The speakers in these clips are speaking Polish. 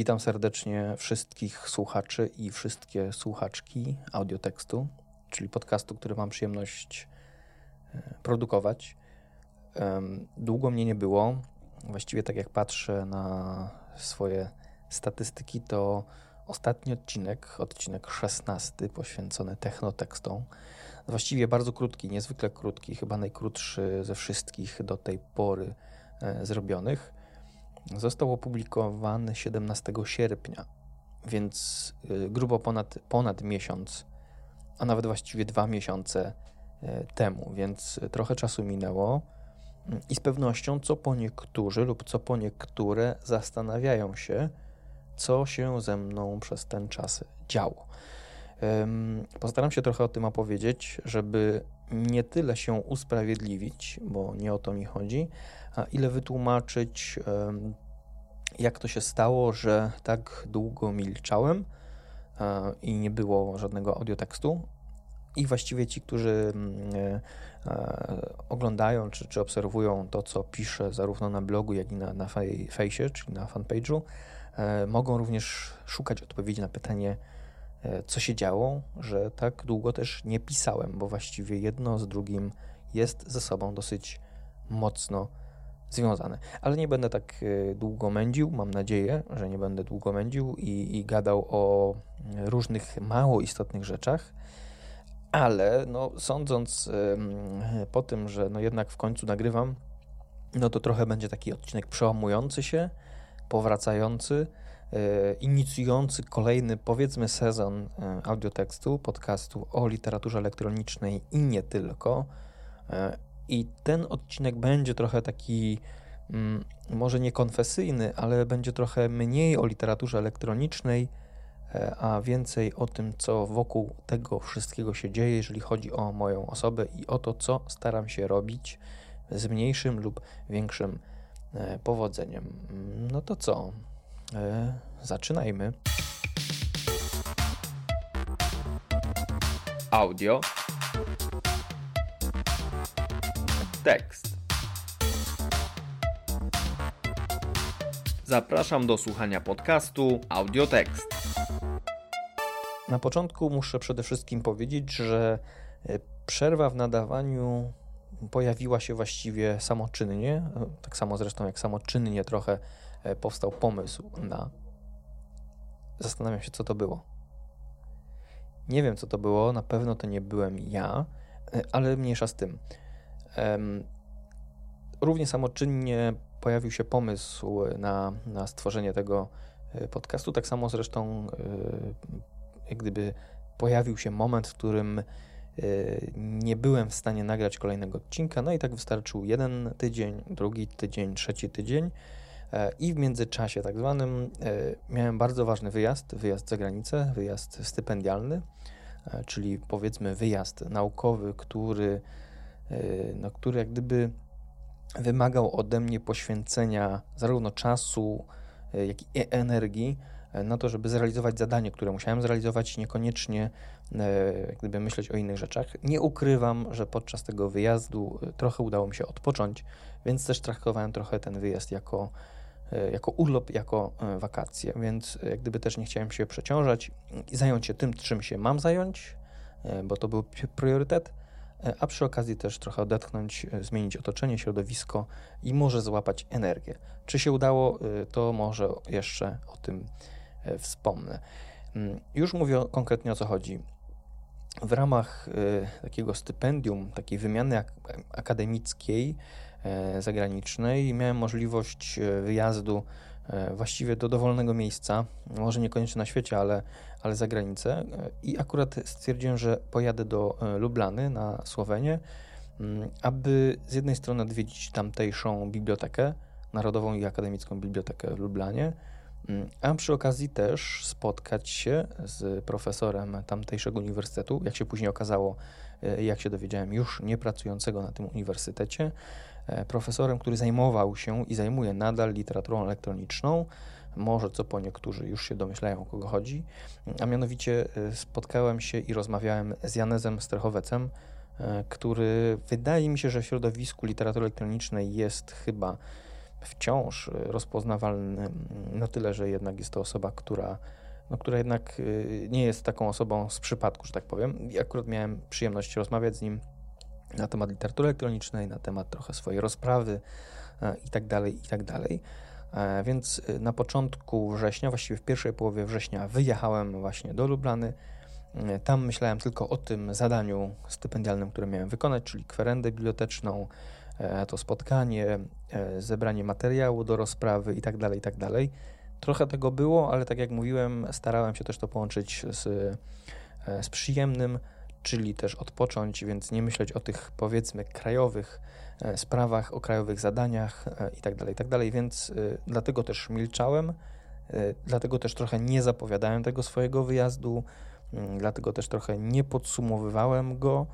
Witam serdecznie wszystkich słuchaczy i wszystkie słuchaczki audiotekstu, czyli podcastu, który mam przyjemność e, produkować. Długo mnie nie było. Właściwie tak jak patrzę na swoje statystyki, to ostatni odcinek, odcinek 16, poświęcony technotekstom, właściwie bardzo krótki, niezwykle krótki, chyba najkrótszy ze wszystkich do tej pory e, zrobionych Został opublikowany 17 sierpnia, więc y, grubo ponad, ponad miesiąc, a nawet właściwie dwa miesiące y, temu, więc trochę czasu minęło i z pewnością co po niektórzy lub co po niektóre zastanawiają się, co się ze mną przez ten czas działo. Postaram się trochę o tym opowiedzieć, żeby nie tyle się usprawiedliwić, bo nie o to mi chodzi, ile wytłumaczyć, jak to się stało, że tak długo milczałem e, i nie było żadnego audiotekstu. I właściwie ci, którzy mm, e, e, oglądają czy, czy obserwują to, co piszę zarówno na blogu, jak i na, na fejsie, czyli na fanpage'u, mogą również szukać odpowiedzi na pytanie, co się działo, że tak długo też nie pisałem, bo właściwie jedno z drugim jest ze sobą dosyć mocno związane. Ale nie będę tak e, długo mędził, mam nadzieję, że nie będę długo mędził i, i gadał o różnych mało istotnych rzeczach. Ale no, sądząc po tym, że no jednak w końcu nagrywam, no to trochę będzie taki odcinek przełamujący się, powracający, e, inicjujący kolejny, powiedzmy, sezon e, audiotekstu, podcastu o literaturze elektronicznej i nie tylko. I ten odcinek będzie trochę taki, mm, może nie konfesyjny, ale będzie trochę mniej o literaturze elektronicznej, e, a więcej o tym, co wokół tego wszystkiego się dzieje, jeżeli chodzi o moją osobę i o to, co staram się robić z mniejszym lub większym e, powodzeniem. No to co? E, zaczynajmy. Audio tekst. Zapraszam do słuchania podcastu Audiotekst. Na początku muszę przede wszystkim powiedzieć, że e, przerwa w nadawaniu pojawiła się właściwie samoczynnie, e, tak samo zresztą jak samoczynnie trochę e, powstał pomysł na. Zastanawiam się, co to było. Nie wiem, co to było, na pewno to nie byłem ja, ale mniejsza z tym. Równie samoczynnie pojawił się pomysł na, na stworzenie tego e, podcastu. Tak samo zresztą, e, jak gdyby pojawił się moment, w którym e, nie byłem w stanie nagrać kolejnego odcinka. No i tak wystarczył jeden tydzień, drugi tydzień, trzeci tydzień. I w międzyczasie, tak zwanym, miałem bardzo ważny wyjazd, wyjazd za granicę, wyjazd stypendialny, czyli powiedzmy wyjazd naukowy, który no, który jak gdyby wymagał ode mnie poświęcenia zarówno czasu, e, jak i e, energii na to, żeby zrealizować zadanie, które musiałem zrealizować, niekoniecznie gdyby myśleć o innych rzeczach. Nie ukrywam, że podczas tego wyjazdu trochę udało mi się odpocząć, więc też traktowałem trochę ten wyjazd jako, jako urlop, jako wakacje, więc jak gdyby też nie chciałem się przeciążać i zająć się tym, czym się mam zająć, bo to był priorytet, a przy okazji też trochę odetchnąć, e, zmienić otoczenie, środowisko i może złapać energię. Czy się udało, e, to może jeszcze o tym e, wspomnę. Mm, już mówię konkretnie o co chodzi. W ramach takiego stypendium, takiej wymiany akademickiej, zagranicznej, miałem możliwość wyjazdu właściwie do dowolnego miejsca, może niekoniecznie na świecie, ale, ale za granicę. E, I akurat stwierdziłem, że pojadę do e, Lublany na Słowenię, mm, aby z jednej strony odwiedzić tamtejszą bibliotekę, Narodową i Akademicką Bibliotekę w Lublanie, mm, a przy okazji też spotkać się z profesorem tamtejszego uniwersytetu, jak się później okazało, jak się dowiedziałem, już nie pracującego na tym uniwersytecie, E, profesorem, który zajmował się i zajmuje nadal literaturą elektroniczną. Może co po niektórzy już się domyślają, o kogo chodzi. A mianowicie e, spotkałem się i rozmawiałem z Janezem Strechowecem, e, który wydaje mi się, że w środowisku literatury elektronicznej jest chyba wciąż rozpoznawalny na tyle, że jednak jest to osoba, która, no, która jednak nie jest taką osobą z przypadku, że tak powiem. I akurat miałem przyjemność rozmawiać z nim na temat literatury elektronicznej, na temat trochę swojej rozprawy i tak dalej, i tak dalej. E, więc y, na początku września, właściwie w pierwszej połowie września, wyjechałem właśnie do Lublany. E, tam myślałem tylko o tym zadaniu stypendialnym, które miałem wykonać, czyli kwerendę biblioteczną, e, to spotkanie, zebranie materiału do rozprawy itd., tak itd. Tak Trochę tego było, ale tak jak mówiłem, starałem się też to połączyć z, z przyjemnym, czyli też odpocząć, więc nie myśleć o tych powiedzmy krajowych E, sprawach, o krajowych zadaniach itd., e, itd., tak więc e, dlatego też milczałem, dlatego też trochę nie zapowiadałem tego swojego wyjazdu, mm, dlatego też trochę nie podsumowywałem go,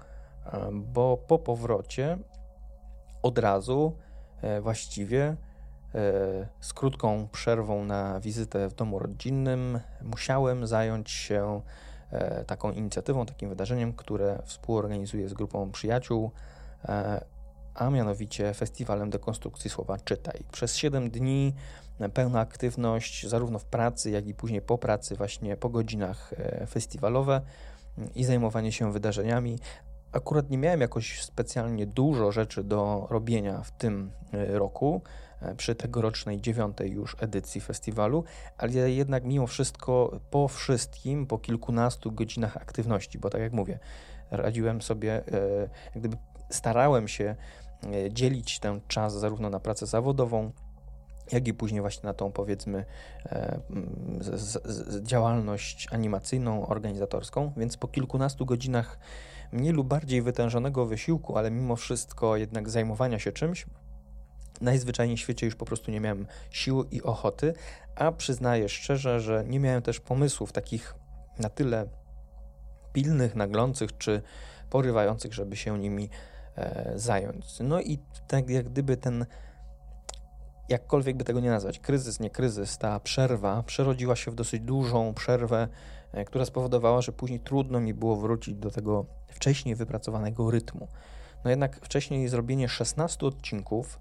bo po powrocie od razu właściwie z krótką przerwą na wizytę w domu rodzinnym musiałem zająć się taką inicjatywą, takim wydarzeniem, które współorganizuję z grupą przyjaciół a mianowicie festiwalem dekonstrukcji słowa czytaj. Przez 7 dni pełna aktywność zarówno w pracy, jak i później po pracy, właśnie po godzinach e, festiwalowe i zajmowanie się wydarzeniami. Akurat nie miałem jakoś specjalnie dużo rzeczy do robienia w tym e, roku, e, przy tegorocznej dziewiątej już edycji festiwalu, ale jednak mimo wszystko po wszystkim, po kilkunastu godzinach aktywności, bo tak jak mówię, radziłem sobie, jak gdyby starałem się E, dzielić ten czas zarówno na pracę zawodową, jak i później właśnie na tą powiedzmy e, działalność animacyjną, organizatorską, więc po kilkunastu godzinach mniej lub bardziej wytężonego wysiłku, ale mimo wszystko jednak zajmowania się czymś, najzwyczajniej w świecie już po prostu nie miałem siły i ochoty, a przyznaję szczerze, że nie miałem też pomysłów takich na tyle pilnych, naglących czy porywających, żeby się nimi E, zająć. No i tak jak gdyby ten, jakkolwiek by tego nie nazwać, kryzys, nie kryzys, ta przerwa przerodziła się w dosyć dużą przerwę, e, która spowodowała, że później trudno mi było wrócić do tego wcześniej wypracowanego rytmu. No jednak wcześniej zrobienie 16 odcinków,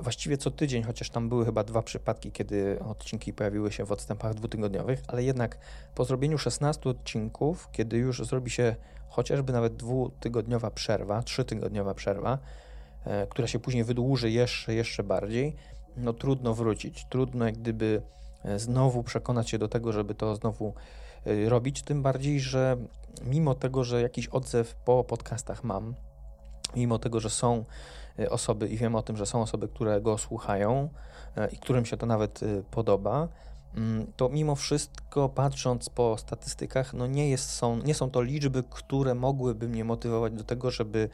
właściwie co tydzień, chociaż tam były chyba dwa przypadki, kiedy odcinki pojawiły się w odstępach dwutygodniowych, ale jednak po zrobieniu 16 odcinków, kiedy już zrobi się chociażby nawet dwutygodniowa przerwa, trzytygodniowa przerwa, e, która się później wydłuży jeszcze, jeszcze bardziej, no trudno wrócić. Trudno jak gdyby e, znowu przekonać się do tego, żeby to znowu e, robić, tym bardziej, że mimo tego, że jakiś odzew po podcastach mam, mimo tego, że są osoby i wiem o tym, że są osoby, które go słuchają i którym się to nawet podoba, Mm, to mimo wszystko, patrząc po statystykach, no nie, jest, są, nie są to liczby, które mogłyby mnie motywować do tego, żeby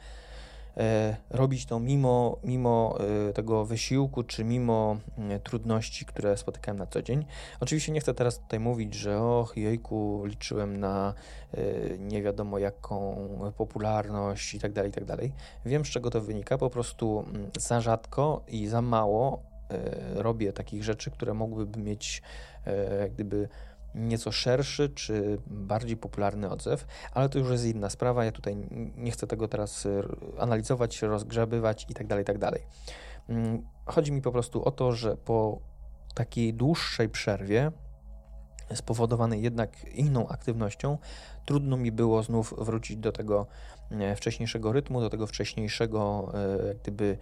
robić to mimo, mimo e, tego wysiłku, czy mimo e, trudności, które spotykałem na co dzień. Oczywiście nie chcę teraz tutaj mówić, że och, jejku, liczyłem na e, nie wiadomo jaką popularność i tak dalej, i tak dalej. Wiem, z czego to wynika, po prostu mm, za rzadko i za mało E, robię takich rzeczy, które mogłyby mieć e, gdyby nieco szerszy czy bardziej popularny odzew, ale to już jest inna sprawa. Ja tutaj nie chcę tego teraz e, analizować, rozgrzebywać i tak dalej, tak. Mm, chodzi mi po prostu o to, że po takiej dłuższej przerwie, spowodowanej jednak inną aktywnością, trudno mi było znów wrócić do tego wcześniejszego rytmu, do tego wcześniejszego jak gdyby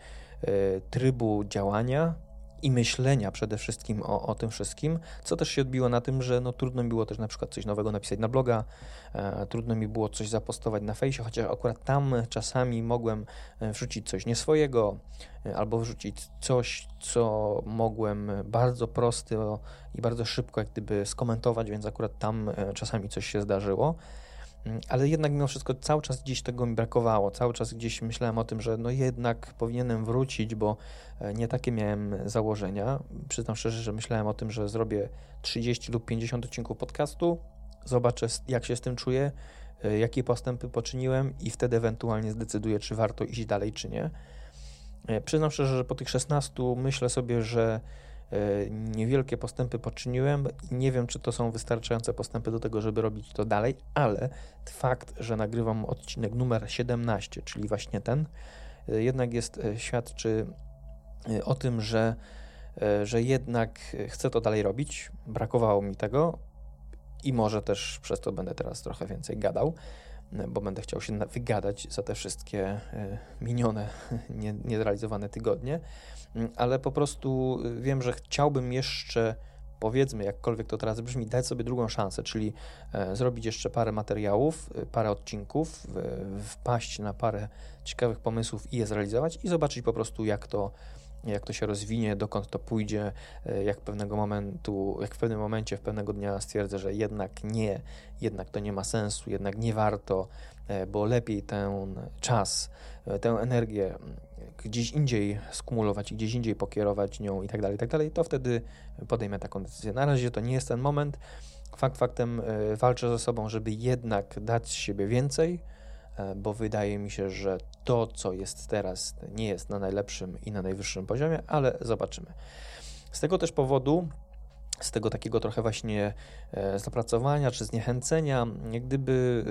trybu działania, i myślenia przede wszystkim o, o tym wszystkim, co też się odbiło na tym, że no, trudno mi było też na przykład coś nowego napisać na bloga, e, trudno mi było coś zapostować na fejsie, chociaż akurat tam czasami mogłem e, wrzucić coś nieswojego e, albo wrzucić coś, co mogłem bardzo prosto i bardzo szybko jak gdyby skomentować, więc akurat tam e, czasami coś się zdarzyło. Mm, ale jednak mimo wszystko cały czas gdzieś tego mi brakowało. Cały czas gdzieś myślałem o tym, że no jednak powinienem wrócić, bo e, nie takie miałem założenia. Przyznam szczerze, że myślałem o tym, że zrobię 30 lub 50 odcinków podcastu, zobaczę jak się z tym czuję, e, jakie postępy poczyniłem i wtedy ewentualnie zdecyduję, czy warto iść dalej, czy nie. E, przyznam szczerze, że po tych 16 myślę sobie, że niewielkie postępy poczyniłem. Nie wiem, czy to są wystarczające postępy do tego, żeby robić to dalej, ale fakt, że nagrywam odcinek numer 17, czyli właśnie ten, e, jednak jest e, świadczy o tym, że, że jednak chcę to dalej robić. Brakowało mi tego i może też przez to będę teraz trochę więcej gadał bo będę chciał się wygadać za te wszystkie e, minione, niezrealizowane tygodnie, mm, ale po prostu e, wiem, że chciałbym jeszcze powiedzmy, jakkolwiek to teraz brzmi, dać sobie drugą szansę, czyli e, zrobić jeszcze parę materiałów, parę odcinków, wpaść na parę ciekawych pomysłów i je zrealizować i zobaczyć po prostu, jak to jak to się rozwinie, dokąd to pójdzie, e, jak pewnego momentu, jak w pewnym momencie, w pewnego dnia stwierdzę, że jednak nie, jednak to nie ma sensu, jednak nie warto, e, bo lepiej ten czas, e, tę energię gdzieś indziej skumulować i gdzieś indziej pokierować nią i tak dalej, i tak dalej, to wtedy podejmę taką decyzję. Na razie to nie jest ten moment. Fakt faktem walczę ze sobą, żeby jednak dać siebie więcej, bo wydaje mi się, że to, co jest teraz, nie jest na najlepszym i na najwyższym poziomie, ale zobaczymy. Z tego też powodu, z tego takiego trochę właśnie e, zapracowania czy zniechęcenia, gdyby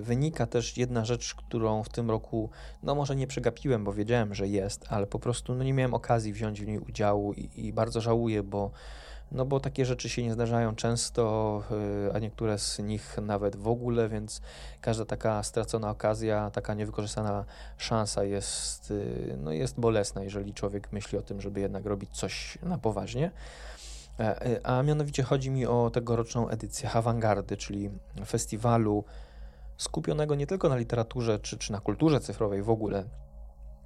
wynika też jedna rzecz, którą w tym roku, no może nie przegapiłem, bo wiedziałem, że jest, ale po prostu no nie miałem okazji wziąć w niej udziału i, i bardzo żałuję, bo no bo takie rzeczy się nie zdarzają często, y, a niektóre z nich nawet w ogóle, więc każda taka stracona okazja, taka niewykorzystana szansa jest, y, no jest bolesna, jeżeli człowiek myśli o tym, żeby jednak robić coś na poważnie. E, e, a mianowicie chodzi mi o tegoroczną edycję Awangardy, czyli festiwalu skupionego nie tylko na literaturze czy, czy na kulturze cyfrowej w ogóle,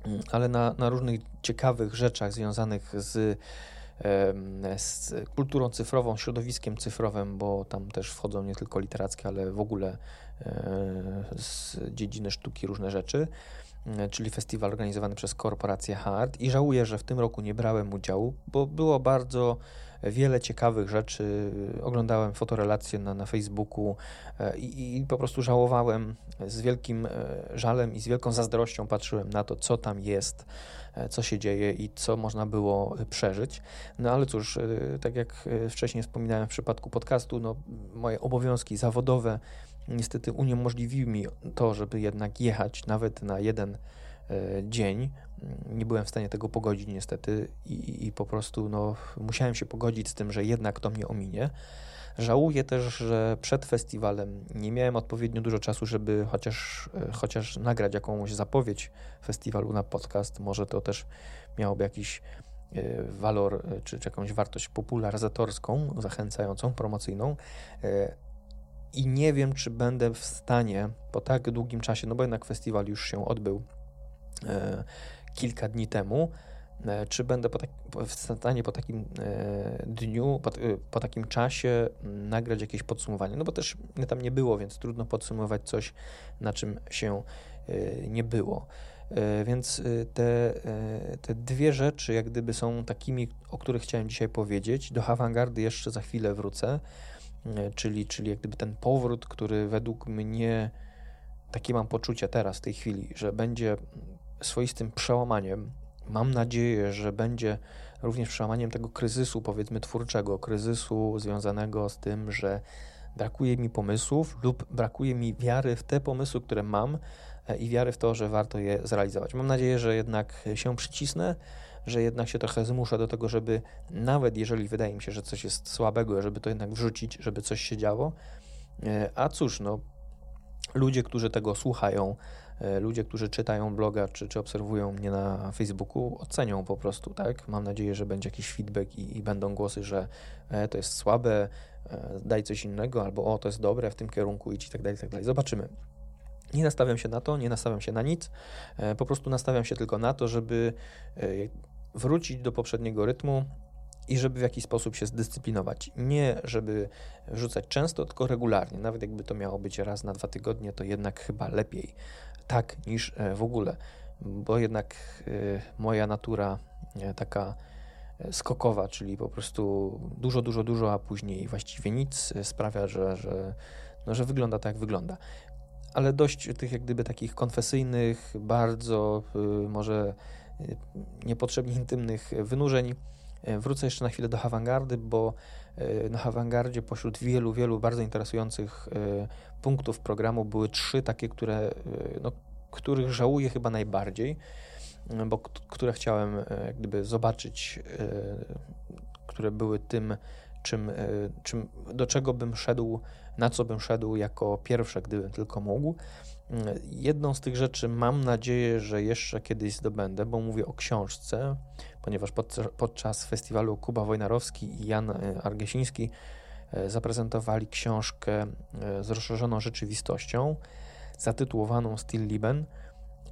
mm, ale na, na różnych ciekawych rzeczach związanych z z kulturą cyfrową, środowiskiem cyfrowym, bo tam też wchodzą nie tylko literackie, ale w ogóle e, z dziedziny sztuki różne rzeczy, e, czyli festiwal organizowany przez korporację Hard i żałuję, że w tym roku nie brałem udziału, bo było bardzo wiele ciekawych rzeczy. Oglądałem fotorelacje na, na Facebooku e, i, i po prostu żałowałem. Z wielkim żalem i z wielką zazdrością patrzyłem na to, co tam jest co się dzieje i co można było e, przeżyć. No ale cóż, e, tak jak wcześniej wspominałem w przypadku podcastu, no, moje obowiązki zawodowe niestety uniemożliwiły mi to, żeby jednak jechać nawet na jeden dzień. Nie byłem w stanie tego pogodzić niestety i, i po prostu no, musiałem się pogodzić z tym, że jednak to mnie ominie. Żałuję też, że przed festiwalem nie miałem odpowiednio dużo czasu, żeby chociaż, e, chociaż nagrać jakąś zapowiedź festiwalu na podcast. Może to też miałoby jakiś e, walor e, czy, czy jakąś wartość popularyzatorską, zachęcającą, promocyjną. I nie wiem, czy będę w stanie po tak długim czasie, no bo jednak festiwal już się odbył kilka dni temu, czy będę po tak, w stanie po takim e, dniu, po, e, po, takim czasie nagrać jakieś podsumowanie, no bo też mnie tam nie było, więc trudno podsumować coś, na czym się nie było. Więc te, te dwie rzeczy, jak gdyby są takimi, o których chciałem dzisiaj powiedzieć. Do awangardy jeszcze za chwilę wrócę, czyli, czyli jak gdyby ten powrót, który według mnie, takie mam poczucie teraz, w tej chwili, że będzie swoistym przełamaniem Mam nadzieję, że będzie również przełamaniem tego kryzysu, powiedzmy, twórczego, kryzysu związanego z tym, że brakuje mi pomysłów lub brakuje mi wiary w te pomysły, które mam e, i wiary w to, że warto je zrealizować. Mam nadzieję, że jednak się przycisnę, że jednak się trochę zmuszę do tego, żeby nawet jeżeli wydaje mi się, że coś jest słabego, żeby to jednak wrzucić, żeby coś się działo. E, a cóż, no, ludzie, którzy tego słuchają, ludzie, którzy czytają bloga czy, czy obserwują mnie na Facebooku, ocenią po prostu, tak? Mam nadzieję, że będzie jakiś feedback i, i będą głosy, że e, to jest słabe, e, daj coś innego, albo o, to jest dobre, w tym kierunku idź i tak dalej, i tak dalej. Zobaczymy. Nie nastawiam się na to, nie nastawiam się na nic, po prostu nastawiam się tylko na to, żeby wrócić do poprzedniego rytmu, i żeby w jakiś sposób się zdyscyplinować. Nie, żeby wrzucać często, tylko regularnie. Nawet jakby to miało być raz na dwa tygodnie, to jednak chyba lepiej tak niż e, w ogóle, bo jednak e, moja natura e, taka skokowa, czyli po prostu dużo, dużo, dużo, a później właściwie nic sprawia, że, że, no, że wygląda tak, jak wygląda. Ale dość tych jak gdyby takich konfesyjnych, bardzo może niepotrzebnie intymnych wynurzeń. Wrócę jeszcze na chwilę do awangardy, bo na awangardzie pośród wielu, wielu bardzo interesujących punktów programu były trzy takie, które, no, których żałuję chyba najbardziej. bo które chciałem jak gdyby zobaczyć, które były tym, czym, czym, do czego bym szedł, na co bym szedł jako pierwsze, gdybym tylko mógł. Jedną z tych rzeczy mam nadzieję, że jeszcze kiedyś zdobędę, bo mówię o książce, ponieważ podczas festiwalu Kuba Wojnarowski i Jan Argesiński E, zaprezentowali książkę e, z rozszerzoną rzeczywistością zatytułowaną Still Lieben,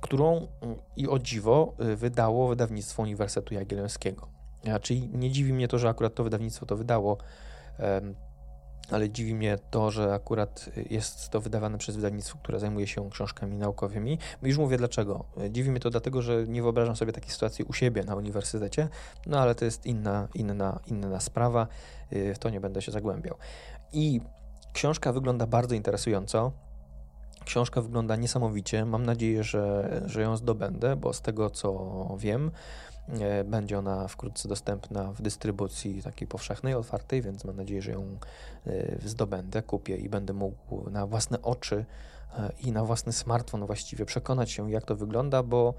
którą mm, i o dziwo e, wydało wydawnictwo Uniwersytetu Jagiellońskiego. Czyli nie dziwi mnie to, że akurat to wydawnictwo to wydało, ale dziwi mnie to, że akurat jest to wydawane przez wydawnictwo, które zajmuje się książkami naukowymi. Już mówię dlaczego. Dziwi mnie to dlatego, że nie wyobrażam sobie takiej sytuacji u siebie na uniwersytecie, no ale to jest inna, inna, inna sprawa. Y, w to nie będę się zagłębiał. I książka wygląda bardzo interesująco. Książka wygląda niesamowicie. Mam nadzieję, że, że ją zdobędę, bo z tego co wiem, będzie ona wkrótce dostępna w dystrybucji takiej powszechnej, otwartej, więc mam nadzieję, że ją y, zdobędę, kupię i będę mógł na własne oczy i na własny smartfon właściwie przekonać się, jak to wygląda, bo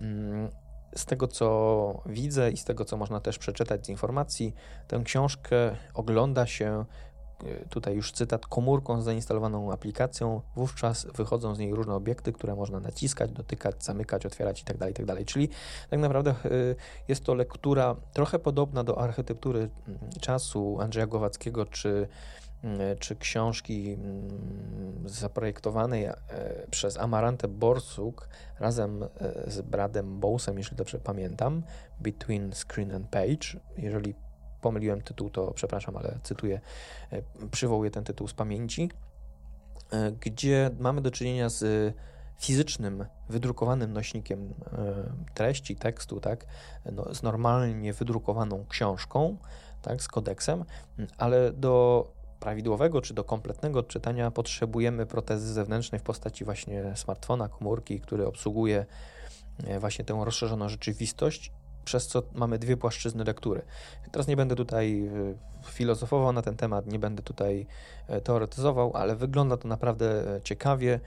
mm, z tego, co widzę i z tego, co można też przeczytać z informacji, tę książkę ogląda się, e, tutaj już cytat, komórką z zainstalowaną aplikacją, wówczas wychodzą z niej różne obiekty, które można naciskać, dotykać, zamykać, otwierać itd., tak itd. Tak Czyli tak naprawdę e, jest to lektura trochę podobna do architektury mm, czasu Andrzeja Głowackiego czy E, czy książki mm, zaprojektowanej e, przez Amarantę Borsuk razem e, z Bradem Bowsem, jeśli dobrze pamiętam, Between Screen and Page. Jeżeli pomyliłem tytuł, to przepraszam, ale cytuję, przywołuję ten tytuł z pamięci, gdzie mamy do czynienia z fizycznym, wydrukowanym nośnikiem treści, tekstu, tak, no, z normalnie wydrukowaną książką, tak, z kodeksem, ale do prawidłowego czy do kompletnego czytania potrzebujemy protezy zewnętrznej w postaci właśnie smartfona, komórki, który obsługuje e, właśnie tę rozszerzoną rzeczywistość, przez co mamy dwie płaszczyzny lektury. Teraz nie będę tutaj e, filozofował na ten temat, nie będę tutaj e, teoretyzował, ale wygląda to naprawdę ciekawie.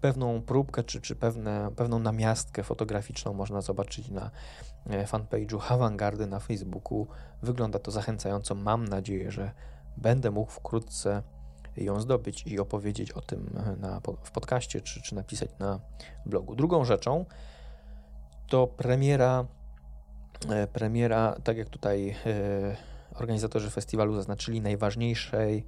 Pewną próbkę czy, czy pewne, pewną namiastkę fotograficzną można zobaczyć na fanpage'u Havangardy na Facebooku. Wygląda to zachęcająco. Mam nadzieję, że będę mógł wkrótce ją zdobyć i opowiedzieć o tym na, w podcaście, czy, czy napisać na blogu. Drugą rzeczą to premiera, e, premiera, tak jak tutaj e, organizatorzy festiwalu zaznaczyli, najważniejszej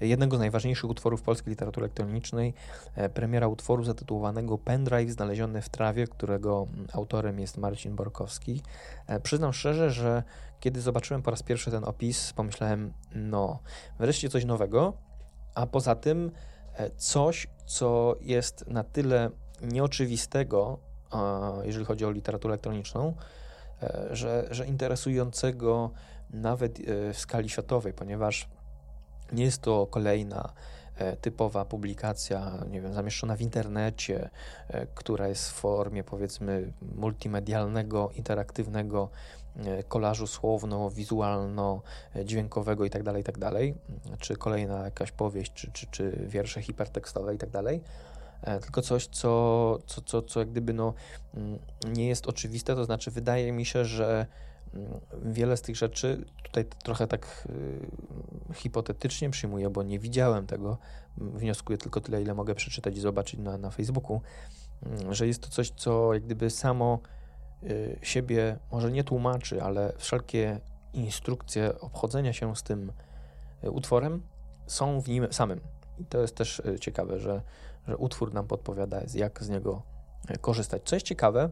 jednego z najważniejszych utworów polskiej literatury elektronicznej, e, premiera utworu zatytułowanego Pendrive znaleziony w trawie, którego autorem jest Marcin Borkowski. E, przyznam szczerze, że kiedy zobaczyłem po raz pierwszy ten opis, pomyślałem, no, wreszcie coś nowego, a poza tym e, coś, co jest na tyle nieoczywistego, jeżeli chodzi o literaturę elektroniczną, że, że interesującego nawet w skali światowej, ponieważ nie jest to kolejna e, typowa publikacja, nie wiem, zamieszczona w internecie, e, która jest w formie powiedzmy multimedialnego, interaktywnego e, kolażu słowno-wizualno-dźwiękowego itd., tak itd., tak czy kolejna jakaś powieść, czy, czy, czy wiersze hipertekstowe itd., tak tylko coś, co, co, co, co jak gdyby no, mm, nie jest oczywiste, to znaczy wydaje mi się, że Mm, wiele z tych rzeczy tutaj trochę tak y, hipotetycznie przyjmuję, bo nie widziałem tego. Wnioskuję tylko tyle, ile mogę przeczytać i zobaczyć na, na Facebooku, mm, że jest to coś, co jak gdyby samo y, siebie może nie tłumaczy, ale wszelkie instrukcje obchodzenia się z tym y, utworem są w nim samym. I to jest też ciekawe, że, że utwór nam podpowiada, jak z niego korzystać. Co jest ciekawe,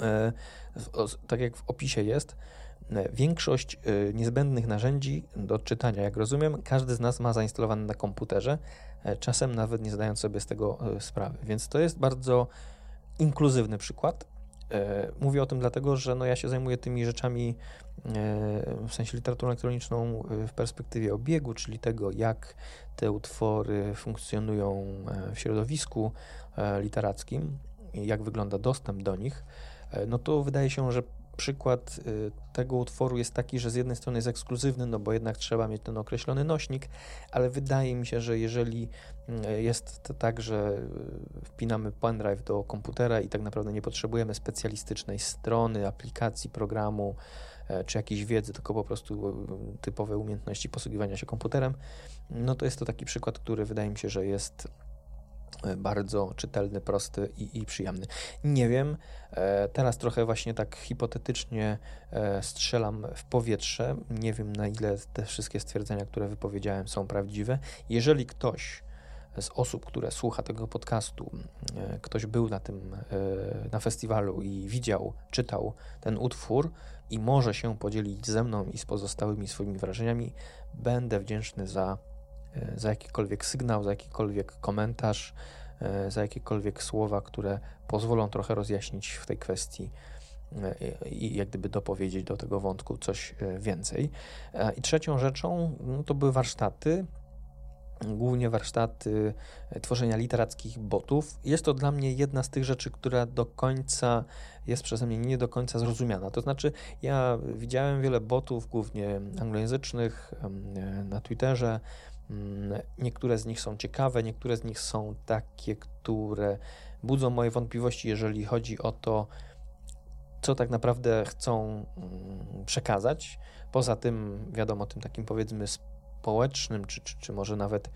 E, tak jak w opisie jest, e, większość e, niezbędnych narzędzi do czytania, jak rozumiem, każdy z nas ma zainstalowane na komputerze, czasem nawet nie zdając sobie z tego sprawy. Więc to jest bardzo inkluzywny przykład. Mówię o tym dlatego, że no ja się zajmuję tymi rzeczami w sensie literaturą elektroniczną w perspektywie obiegu, czyli tego, jak te utwory funkcjonują w środowisku literackim, jak wygląda dostęp do nich. E, no to wydaje się, że przykład y, tego utworu jest taki, że z jednej strony jest ekskluzywny, no bo jednak trzeba mieć ten określony nośnik, ale wydaje mi się, że jeżeli y, jest tak, że y, wpinamy pendrive do komputera i tak naprawdę nie potrzebujemy specjalistycznej strony, aplikacji, programu e, czy jakiejś wiedzy, tylko po prostu typowe umiejętności posługiwania się komputerem, no to jest to taki przykład, który wydaje mi się, że jest bardzo czytelny, prosty i, i, przyjemny. Nie wiem, e, teraz trochę właśnie tak hipotetycznie e, strzelam w powietrze. Nie wiem, na ile te wszystkie stwierdzenia, które wypowiedziałem, są prawdziwe. Jeżeli ktoś z osób, które słucha tego podcastu, e, ktoś był na tym, na festiwalu i widział, czytał ten utwór i może się podzielić ze mną i z pozostałymi swoimi wrażeniami, będę wdzięczny za za jakikolwiek sygnał, za jakikolwiek komentarz, e, za jakiekolwiek słowa, które pozwolą trochę rozjaśnić w tej kwestii e, i jak gdyby dopowiedzieć do tego wątku coś więcej. I trzecią rzeczą no to były warsztaty, głównie warsztaty tworzenia literackich botów. Jest to dla mnie jedna z tych rzeczy, która do końca jest przeze mnie nie do końca zrozumiana. To znaczy, ja widziałem wiele botów, głównie anglojęzycznych, na Twitterze, niektóre z nich są ciekawe, niektóre z nich są takie, które budzą moje wątpliwości, jeżeli chodzi o to, co tak naprawdę chcą mm, przekazać. Poza tym, wiadomo, tym takim powiedzmy społecznym, czy, czy, czy może nawet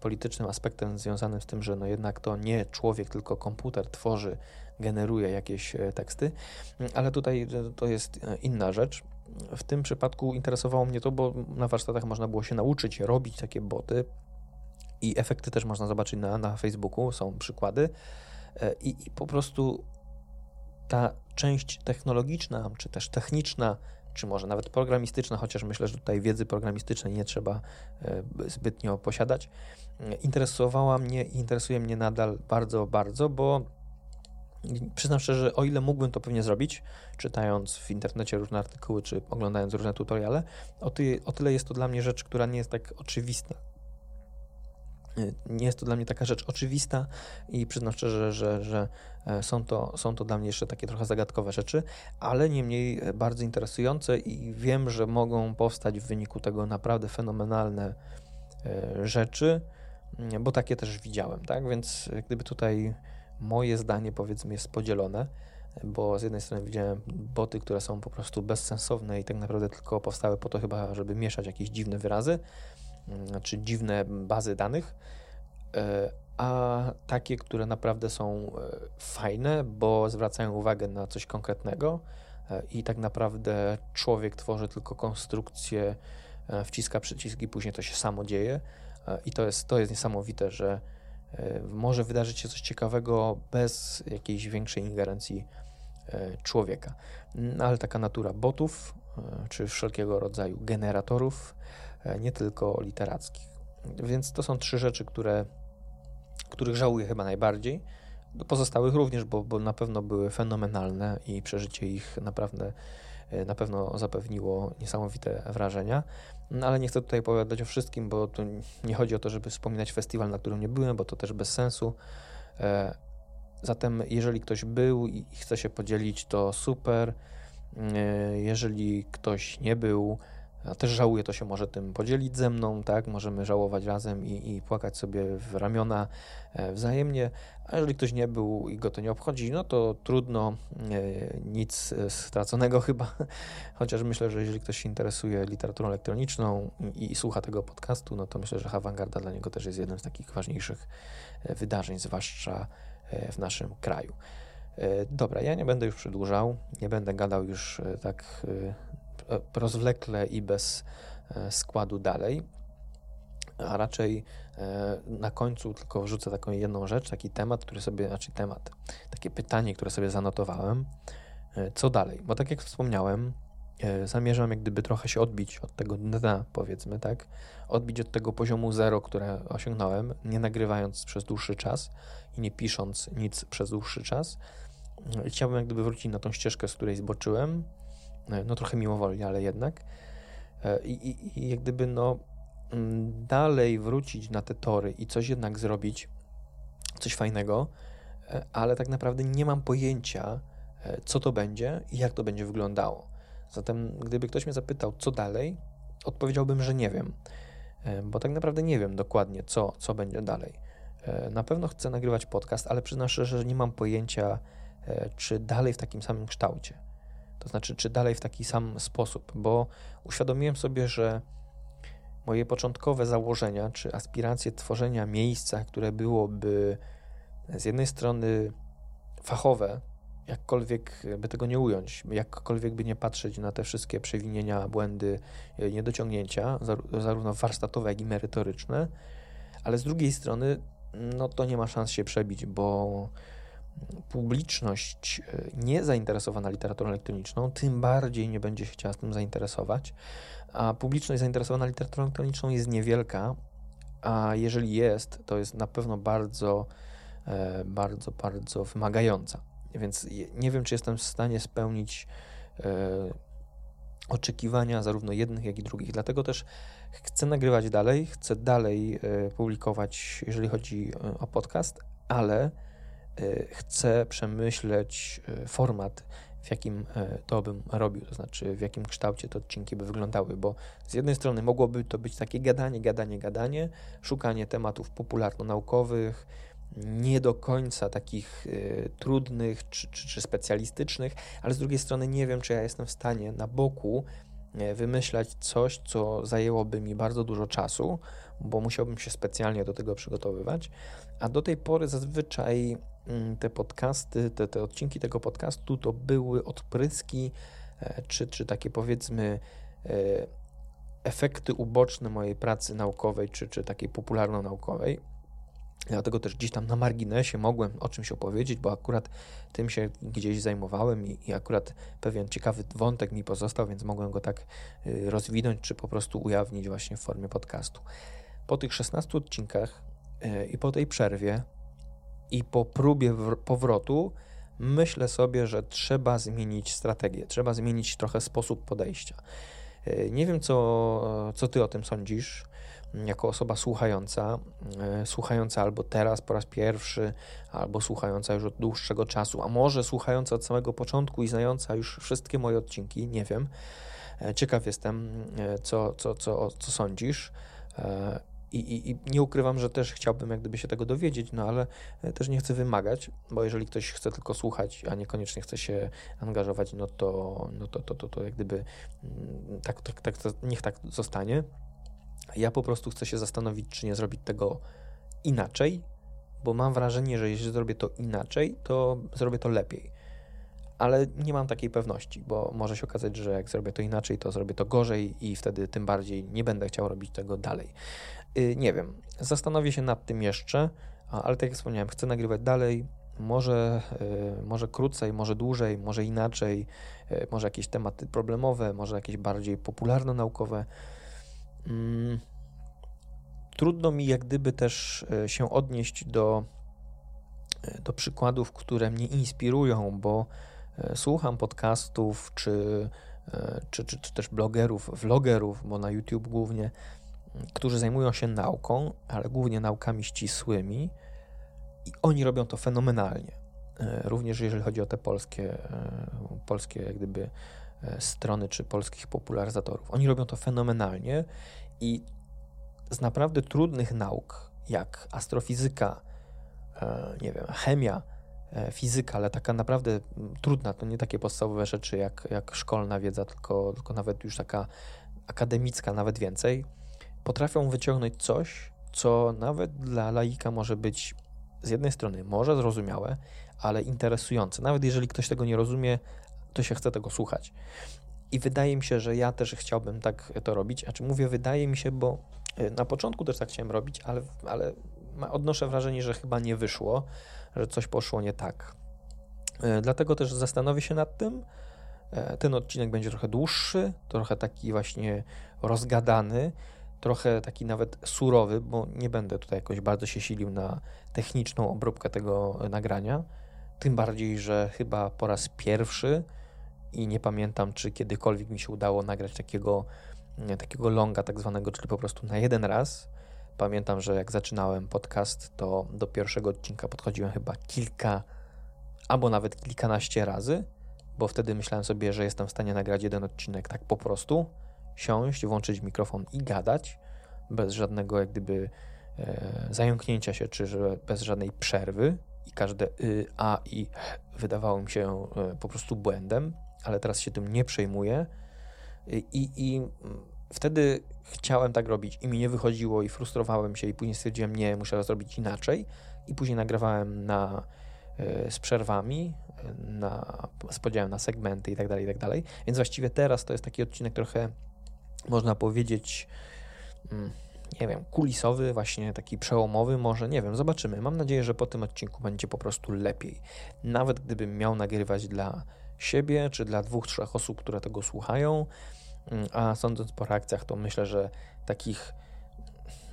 politycznym aspektem związanym z tym, że no jednak to nie człowiek, tylko komputer tworzy, generuje jakieś e, teksty, ale tutaj to jest e, inna rzecz w tym przypadku interesowało mnie to, bo na warsztatach można było się nauczyć robić takie boty i efekty też można zobaczyć na, na Facebooku, są przykłady. E, I, I po prostu ta część technologiczna, czy też techniczna, czy może nawet programistyczna, chociaż myślę, że tutaj wiedzy programistycznej nie trzeba e, zbytnio posiadać, e, interesowała mnie i interesuje mnie nadal bardzo, bardzo, bo Przyznam szczerze, o ile mógłbym to pewnie zrobić, czytając w internecie różne artykuły, czy oglądając różne tutoriale, o, ty, o tyle jest to dla mnie rzecz, która nie jest tak oczywista. Nie jest to dla mnie taka rzecz oczywista i przyznam szczerze, że, że e, są, to, są to dla mnie jeszcze takie trochę zagadkowe rzeczy, ale niemniej e, bardzo interesujące i wiem, że mogą powstać w wyniku tego naprawdę fenomenalne e, rzeczy, bo takie też widziałem, tak? Więc gdyby tutaj moje zdanie powiedzmy jest podzielone, bo z jednej strony widziałem boty, które są po prostu bezsensowne i tak naprawdę tylko powstały po to chyba, żeby mieszać jakieś dziwne wyrazy, mm, czy dziwne bazy danych, e, a takie, które naprawdę są e, fajne, bo zwracają uwagę na coś konkretnego e, i tak naprawdę człowiek tworzy tylko konstrukcję, wciska przyciski, później to się samo dzieje i to jest, to jest niesamowite, że może wydarzyć się coś ciekawego bez jakiejś większej ingerencji e, człowieka. Ale taka natura botów, e, czy wszelkiego rodzaju generatorów, nie tylko literackich. Więc to są trzy rzeczy, które, których żałuję chyba najbardziej. Do pozostałych również, bo, bo na pewno były fenomenalne i przeżycie ich naprawdę na pewno zapewniło niesamowite wrażenia. No, ale nie chcę tutaj opowiadać o wszystkim, bo tu nie chodzi o to, żeby wspominać festiwal, na którym nie byłem, bo to też bez sensu. E, zatem, jeżeli ktoś był i chce się podzielić, to super. E, jeżeli ktoś nie był, a też żałuje, to się może tym podzielić ze mną, tak? Możemy żałować razem i, i płakać sobie w ramiona e, wzajemnie. A jeżeli ktoś nie był i go to nie obchodzi, no to trudno, e, nic straconego chyba. Chociaż myślę, że jeżeli ktoś się interesuje literaturą elektroniczną i, i słucha tego podcastu, no to myślę, że awangarda dla niego też jest jednym z takich ważniejszych e, wydarzeń, zwłaszcza w naszym kraju. Dobra, ja nie będę już przedłużał, nie będę gadał już tak E, rozwlekle i bez e, składu dalej. A raczej e, na końcu tylko wrzucę taką jedną rzecz, taki temat, który sobie, znaczy temat, takie pytanie, które sobie zanotowałem. Co dalej? Bo tak jak wspomniałem, zamierzam jak gdyby trochę się odbić od tego dna, powiedzmy, tak? Odbić od tego poziomu zero, które osiągnąłem, nie nagrywając przez dłuższy czas i nie pisząc nic przez dłuższy czas. Chciałbym jak gdyby wrócić na tą ścieżkę, z której zboczyłem, E, no trochę mimowolnie, ale jednak. E, I, i, i jak gdyby no mm, dalej wrócić na te tory i coś jednak zrobić, coś fajnego, e, ale tak naprawdę nie mam pojęcia, co to będzie i jak to będzie wyglądało. Zatem, gdyby ktoś mnie zapytał, co dalej, odpowiedziałbym, że nie wiem, bo tak naprawdę nie wiem dokładnie, co, co będzie dalej. Na pewno chcę nagrywać podcast, ale przyznam szczerze, że nie mam pojęcia, czy dalej w takim samym kształcie. To znaczy, czy dalej w taki sam sposób, bo uświadomiłem sobie, że moje początkowe założenia, czy aspiracje tworzenia miejsca, które byłoby z jednej strony fachowe, jakkolwiek by tego nie ująć, jakkolwiek by nie patrzeć na te wszystkie przewinienia, błędy, e, niedociągnięcia, zarówno warsztatowe, jak i merytoryczne, ale z drugiej strony, no to nie ma szans się przebić, bo publiczność e, nie zainteresowana literaturą elektroniczną, tym bardziej nie będzie się chciała z tym zainteresować, a publiczność zainteresowana literaturą elektroniczną jest niewielka, a jeżeli jest, to jest na pewno bardzo, e, bardzo, bardzo wymagająca. Więc nie wiem, czy jestem w stanie spełnić e, oczekiwania zarówno jednych, jak i drugich. Dlatego też chcę nagrywać dalej, chcę dalej publikować, jeżeli chodzi o podcast, ale chcę przemyśleć y, format, w jakim y, to bym robił, to znaczy w jakim kształcie te odcinki by wyglądały, bo z jednej strony mogłoby to być takie gadanie, gadanie, gadanie, szukanie tematów popularno-naukowych, nie do końca takich y, trudnych czy, czy, czy, specjalistycznych, ale z drugiej strony nie wiem, czy ja jestem w stanie na boku wymyślać coś, co zajęłoby mi bardzo dużo czasu, bo musiałbym się specjalnie do tego przygotowywać, a do tej pory zazwyczaj te podcasty, te, te odcinki tego podcastu to były odpryski, e, czy, czy takie powiedzmy e, efekty uboczne mojej pracy naukowej, czy, czy takiej popularno-naukowej. Dlatego też gdzieś tam na marginesie mogłem o czymś opowiedzieć, bo akurat tym się gdzieś zajmowałem i, i, akurat pewien ciekawy wątek mi pozostał, więc mogłem go tak y, rozwinąć, czy po prostu ujawnić właśnie w formie podcastu. Po tych 16 odcinkach y, i po tej przerwie i po próbie powrotu myślę sobie, że trzeba zmienić strategię, trzeba zmienić trochę sposób podejścia. E, nie wiem, co, co ty o tym sądzisz, jako osoba słuchająca, e, słuchająca albo teraz po raz pierwszy, albo słuchająca już od dłuższego czasu, a może słuchająca od samego początku i znająca już wszystkie moje odcinki, nie wiem. E, ciekaw jestem, co, co, co, co sądzisz. I, i, I, nie ukrywam, że też chciałbym jak gdyby się tego dowiedzieć, no ale e, też nie chcę wymagać, bo jeżeli ktoś chce tylko słuchać, a niekoniecznie chce się angażować, no to, no to, to, to, to jak gdyby mm, tak, tak, tak, niech tak zostanie. Ja po prostu chcę się zastanowić, czy nie zrobić tego inaczej, bo mam wrażenie, że jeśli zrobię to inaczej, to zrobię to lepiej. Ale nie mam takiej pewności, bo może się okazać, że jak zrobię to inaczej, to zrobię to gorzej i wtedy tym bardziej nie będę chciał robić tego dalej. Y, nie wiem, zastanowię się nad tym jeszcze, ale tak jak wspomniałem, chcę nagrywać dalej. Może, y, może krócej, może dłużej, może inaczej, y, może jakieś tematy problemowe, może jakieś bardziej popularno-naukowe. Mm, trudno mi jak gdyby też się odnieść do, do przykładów, które mnie inspirują, bo słucham podcastów czy, czy, czy, czy też blogerów, vlogerów, bo na YouTube głównie którzy zajmują się nauką, ale głównie naukami ścisłymi, i oni robią to fenomenalnie. E, również jeżeli chodzi o te polskie, e, polskie jak gdyby e, strony czy polskich popularyzatorów. Oni robią to fenomenalnie i z naprawdę trudnych nauk, jak astrofizyka, nie wiem, chemia, fizyka, ale taka naprawdę trudna, to nie takie podstawowe rzeczy jak, jak szkolna wiedza, tylko, tylko nawet już taka akademicka, nawet więcej potrafią wyciągnąć coś, co nawet dla laika może być z jednej strony może zrozumiałe, ale interesujące. Nawet jeżeli ktoś tego nie rozumie, to się chce tego słuchać. I wydaje mi się, że ja też chciałbym tak to robić. A czy mówię, wydaje mi się, bo y, na początku też tak chciałem robić, ale, ale odnoszę wrażenie, że chyba nie wyszło, że coś poszło nie tak. Y, dlatego też zastanowię się nad tym. Y, ten odcinek będzie trochę dłuższy, trochę taki właśnie rozgadany trochę taki nawet surowy, bo nie będę tutaj jakoś bardzo się silił na techniczną obróbkę tego nagrania. Tym bardziej, że chyba po raz pierwszy i nie pamiętam, czy kiedykolwiek mi się udało nagrać takiego, takiego longa, tak zwanego, czyli po prostu na jeden raz. Pamiętam, że jak zaczynałem podcast, to do pierwszego odcinka podchodziłem chyba kilka albo nawet kilkanaście razy, bo wtedy myślałem sobie, że jestem w stanie nagrać jeden odcinek tak po prostu, siąść, włączyć mikrofon i gadać, bez żadnego jak gdyby e, zająknięcia się, czy bez żadnej przerwy. I każde y, a i wydawało mi się e, po prostu błędem, ale teraz się tym nie przejmuję. I, i mm, wtedy chciałem tak robić i mi nie wychodziło i frustrowałem się i później stwierdziłem, nie, muszę zrobić inaczej. I później nagrywałem na, e, z przerwami, na, z podziałem na segmenty i tak dalej, i tak dalej. Więc właściwie teraz to jest taki odcinek trochę, można powiedzieć, mm, nie wiem, kulisowy, właśnie taki przełomowy, może, nie wiem, zobaczymy. Mam nadzieję, że po tym odcinku będzie po prostu lepiej. Nawet gdybym miał nagrywać dla siebie, czy dla dwóch, trzech osób, które tego słuchają, mm, a sądząc po reakcjach, to myślę, że takich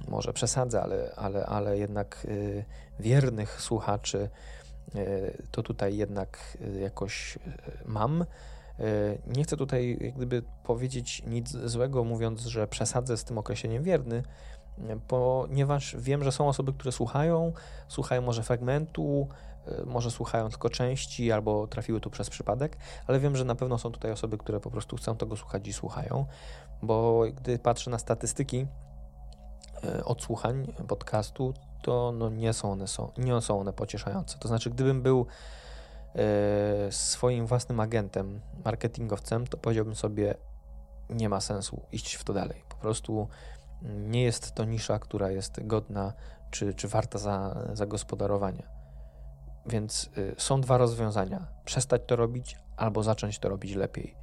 może przesadzę, ale, ale, ale jednak y, wiernych słuchaczy y, to tutaj jednak y, jakoś mam. Y, nie chcę tutaj jak gdyby powiedzieć nic złego, mówiąc, że przesadzę z tym określeniem wierny, ponieważ wiem, że są osoby, które słuchają, słuchają może fragmentu, y, może słuchają tylko części albo trafiły tu przez przypadek, ale wiem, że na pewno są tutaj osoby, które po prostu chcą tego słuchać i słuchają, bo gdy patrzę na statystyki odsłuchań podcastu, to no nie, są one, nie są one pocieszające. To znaczy, gdybym był swoim własnym agentem, marketingowcem, to powiedziałbym sobie, nie ma sensu iść w to dalej. Po prostu nie jest to nisza, która jest godna czy, czy warta za, zagospodarowania. Więc y, są dwa rozwiązania: przestać to robić albo zacząć to robić lepiej.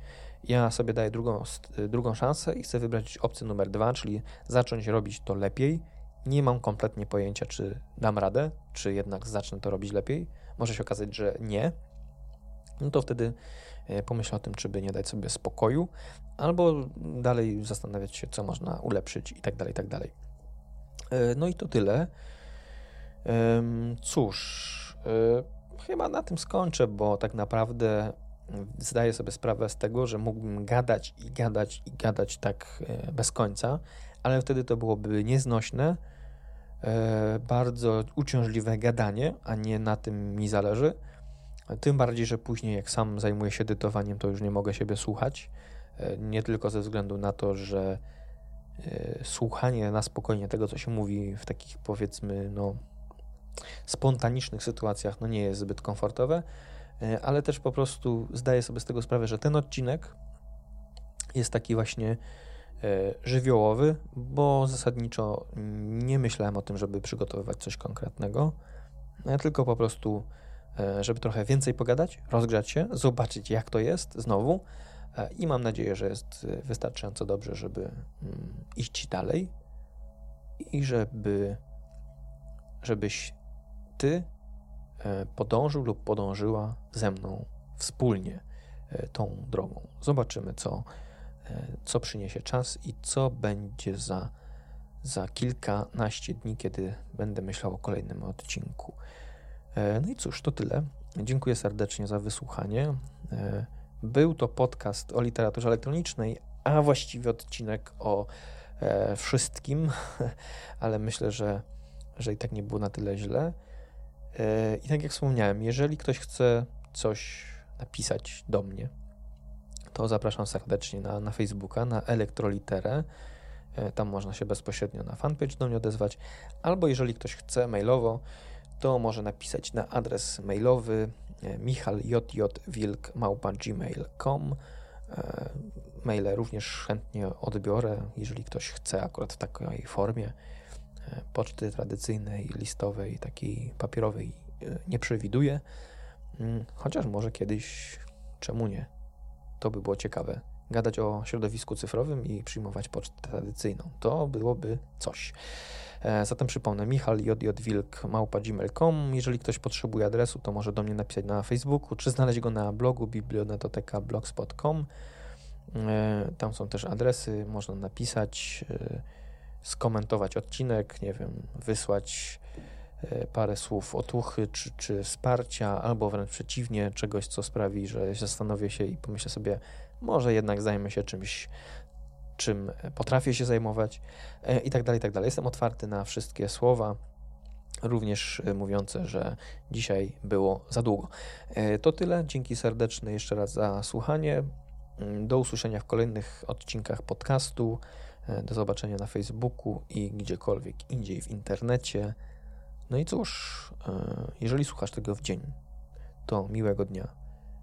Ja sobie daję drugą, drugą szansę i chcę wybrać opcję numer dwa, czyli zacząć robić to lepiej. Nie mam kompletnie pojęcia, czy dam radę, czy jednak zacznę to robić lepiej. Może się okazać, że nie. No to wtedy E, pomyśl o tym, czy by nie dać sobie spokoju, albo dalej zastanawiać się, co można ulepszyć i tak dalej, i tak dalej. E, no i to tyle. Cóż, e, chyba na tym skończę, bo tak naprawdę zdaję sobie sprawę z tego, że mógłbym gadać i gadać i gadać tak bez końca, ale wtedy to byłoby nieznośne, bardzo uciążliwe gadanie, a nie na tym mi zależy. Tym bardziej, że później, jak sam zajmuję się edytowaniem, to już nie mogę siebie słuchać. E, nie tylko ze względu na to, że e, słuchanie na spokojnie tego, co się mówi w takich powiedzmy, no, spontanicznych sytuacjach, no nie jest zbyt komfortowe, e, ale też po prostu zdaję sobie z tego sprawę, że ten odcinek jest taki właśnie żywiołowy, bo zasadniczo nie myślałem o tym, żeby przygotowywać coś konkretnego, tylko po prostu E, żeby trochę więcej pogadać, rozgrzać się, zobaczyć jak to jest znowu e, i mam nadzieję, że jest wystarczająco dobrze, żeby mm, iść dalej i żeby żebyś ty e, podążył lub podążyła ze mną wspólnie tą drogą. Zobaczymy, co, co przyniesie czas i co będzie za, za kilkanaście dni, kiedy będę myślał o kolejnym odcinku. E, no i cóż, to tyle. Dziękuję serdecznie za wysłuchanie. E, był to podcast o literaturze elektronicznej, a właściwie odcinek o e, wszystkim, ale myślę, że, że i tak nie było na tyle źle. I tak jak wspomniałem, jeżeli ktoś chce coś napisać do mnie, to zapraszam serdecznie na, na Facebooka, na Elektroliterę. Tam można się bezpośrednio na fanpage do mnie odezwać, albo jeżeli ktoś chce mailowo, to może napisać na adres mailowy e, michaljjwilk.gmail.com e, Maile również chętnie odbiorę, jeżeli ktoś chce akurat w takiej formie. E, poczty tradycyjnej, listowej, takiej papierowej nie przewiduję, mm, chociaż może kiedyś, czemu nie? To by było ciekawe. Gadać o środowisku cyfrowym i przyjmować pocztę tradycyjną. To byłoby coś. E, zatem przypomnę, Michal gmail.com. Jeżeli ktoś potrzebuje adresu, to może do mnie napisać na Facebooku, czy znaleźć go na blogu biblionetoteka.blogspot.com. E, tam są też adresy, można napisać, e, skomentować odcinek, nie wiem, wysłać parę słów otuchy czy, czy wsparcia, albo wręcz przeciwnie, czegoś, co sprawi, że zastanowię się i pomyślę sobie, może jednak zajmę się czymś czym potrafię się zajmować e, i tak dalej, i tak dalej. Jestem otwarty na wszystkie słowa, również mówiące, że dzisiaj było za długo. To tyle. Dzięki serdeczne jeszcze raz za słuchanie. Mm, do usłyszenia w kolejnych odcinkach podcastu. Do zobaczenia na Facebooku i gdziekolwiek indziej w internecie. No i cóż, jeżeli słuchasz tego w dzień, to miłego dnia.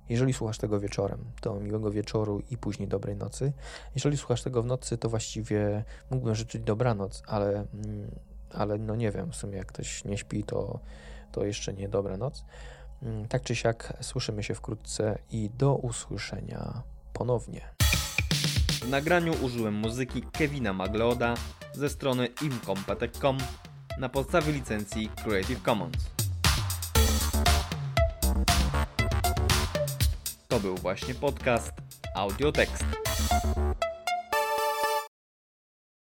Jeżeli słuchasz tego wieczorem, to miłego wieczoru i później dobrej nocy. Jeżeli słuchasz tego w nocy, to właściwie mógłbym życzyć dobranoc, ale, mm, ale no nie wiem, w sumie jak ktoś nie śpi, to, to jeszcze nie dobranoc. Mm, tak czy siak, słyszymy się wkrótce i do usłyszenia ponownie. W nagraniu użyłem muzyki Kevina Magleoda ze strony imcompetech.com na podstawie licencji Creative Commons. To był właśnie podcast Audiotekst.